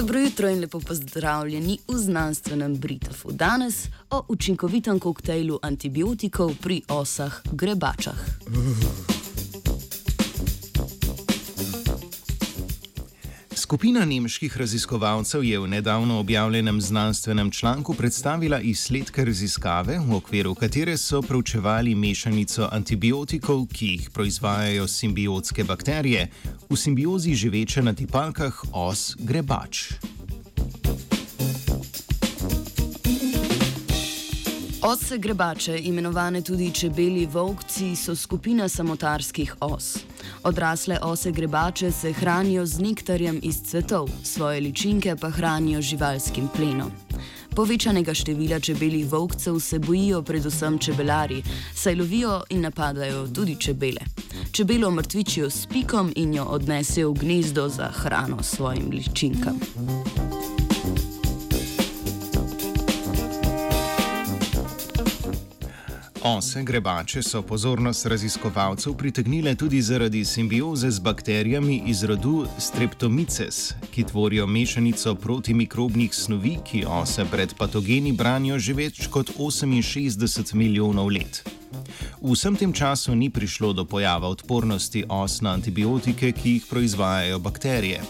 jutro in lepo pozdravljeni v znanstvenem Britofu. Danes o učinkovitem koktejlu antibiotikov pri osah grebačah. Skupina nemških raziskovalcev je v nedavno objavljenem znanstvenem članku predstavila izsledke raziskave, v okviru katere so proučevali mešanico antibiotikov, ki jih proizvajajo simbiotske bakterije, v simbiozi živeče na tipalkah os grebač. Ose grebače, imenovane tudi čebeli volkci, so skupina samotarskih os. Odrasle ose grebače se hranijo z nektarjem iz cvetov, svoje ličinke pa hranijo živalskim plenom. Povečanega števila čebeljih volkcev se bojijo predvsem čebelari, saj lovijo in napadajo tudi čebele. Čebelo mrtvičijo s pikom in jo odnesejo v gnezdo za hrano svojim ličinkam. Ose grebače so pozornost raziskovalcev pritegnile tudi zaradi simbioze z bakterijami iz rodu Streptomyces, ki tvorijo mešanico protimikrobnih snovi, ki ose pred patogeni branijo že več kot 68 milijonov let. V vsem tem času ni prišlo do pojava odpornosti os na antibiotike, ki jih proizvajajo bakterije.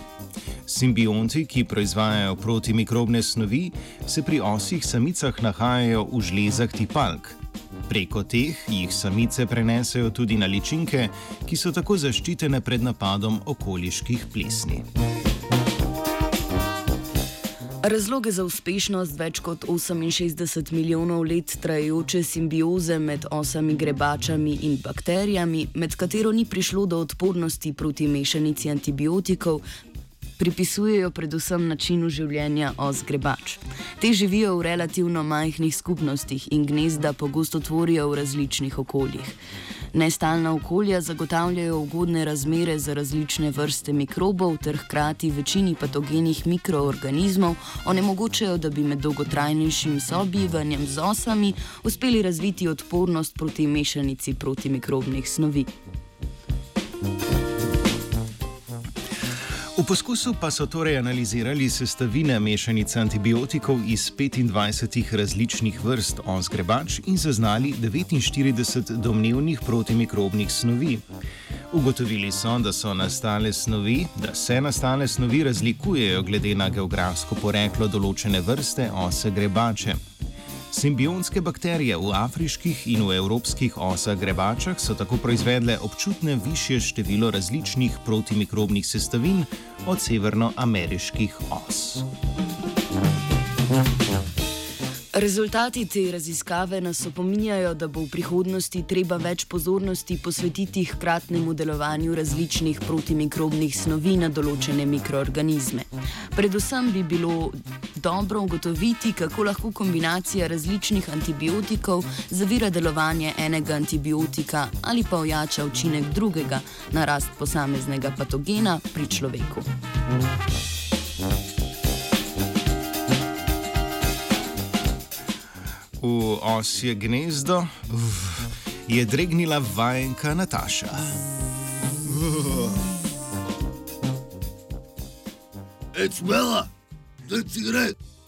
Simbionti, ki proizvajajo protimikrobne snovi, se pri osih samicah nahajajo v žlezah tipalk. Preko teh jih samice prenesejo tudi na ličinke, ki so tako zaščitene pred napadom okoliških plesni. Razloge za uspešnost več kot 68 milijonov let trajajoče simbioze med osami grebačami in bakterijami, med katero ni prišlo do odpornosti proti mešanici antibiotikov, pripisujejo predvsem načinu življenja os grebač. Te živijo v relativno majhnih skupnostih in gnezda pogosto tvorijo v različnih okoljih. Nestalna okolja zagotavljajo ugodne razmere za različne vrste mikrobov ter hkrati večini patogenih mikroorganizmov onemogočajo, da bi med dolgotrajnejšim sobivanjem z osami uspeli razviti odpornost proti mešanici protimikrobnih snovi. V poskusu pa so torej analizirali sestavine mešanice antibiotikov iz 25 različnih vrst ozgrebač in zaznali 49 domnevnih protimikrobnih snovi. Ugotovili so, da so nastale snovi, da se nastale snovi razlikujejo glede na geografsko poreklo določene vrste ose grebače. Simbionske bakterije v afriških in v evropskih osah grebačah so tako proizvedle občutno više število različnih protimikrobnih sestavin od severnoameriških os. Rezultati te raziskave nas opominjajo, da bo v prihodnosti treba več pozornosti posvetiti hkratnemu delovanju različnih protimikrobnih snovi na določene mikroorganizme. Predvsem bi bilo dobro ugotoviti, kako lahko kombinacija različnih antibiotikov zavira delovanje enega antibiotika ali pa ojača učinek drugega na rast posameznega patogena pri človeku. V osje gnezdo je dregnila vajenka Nataša. Hej, smela, da cigaret.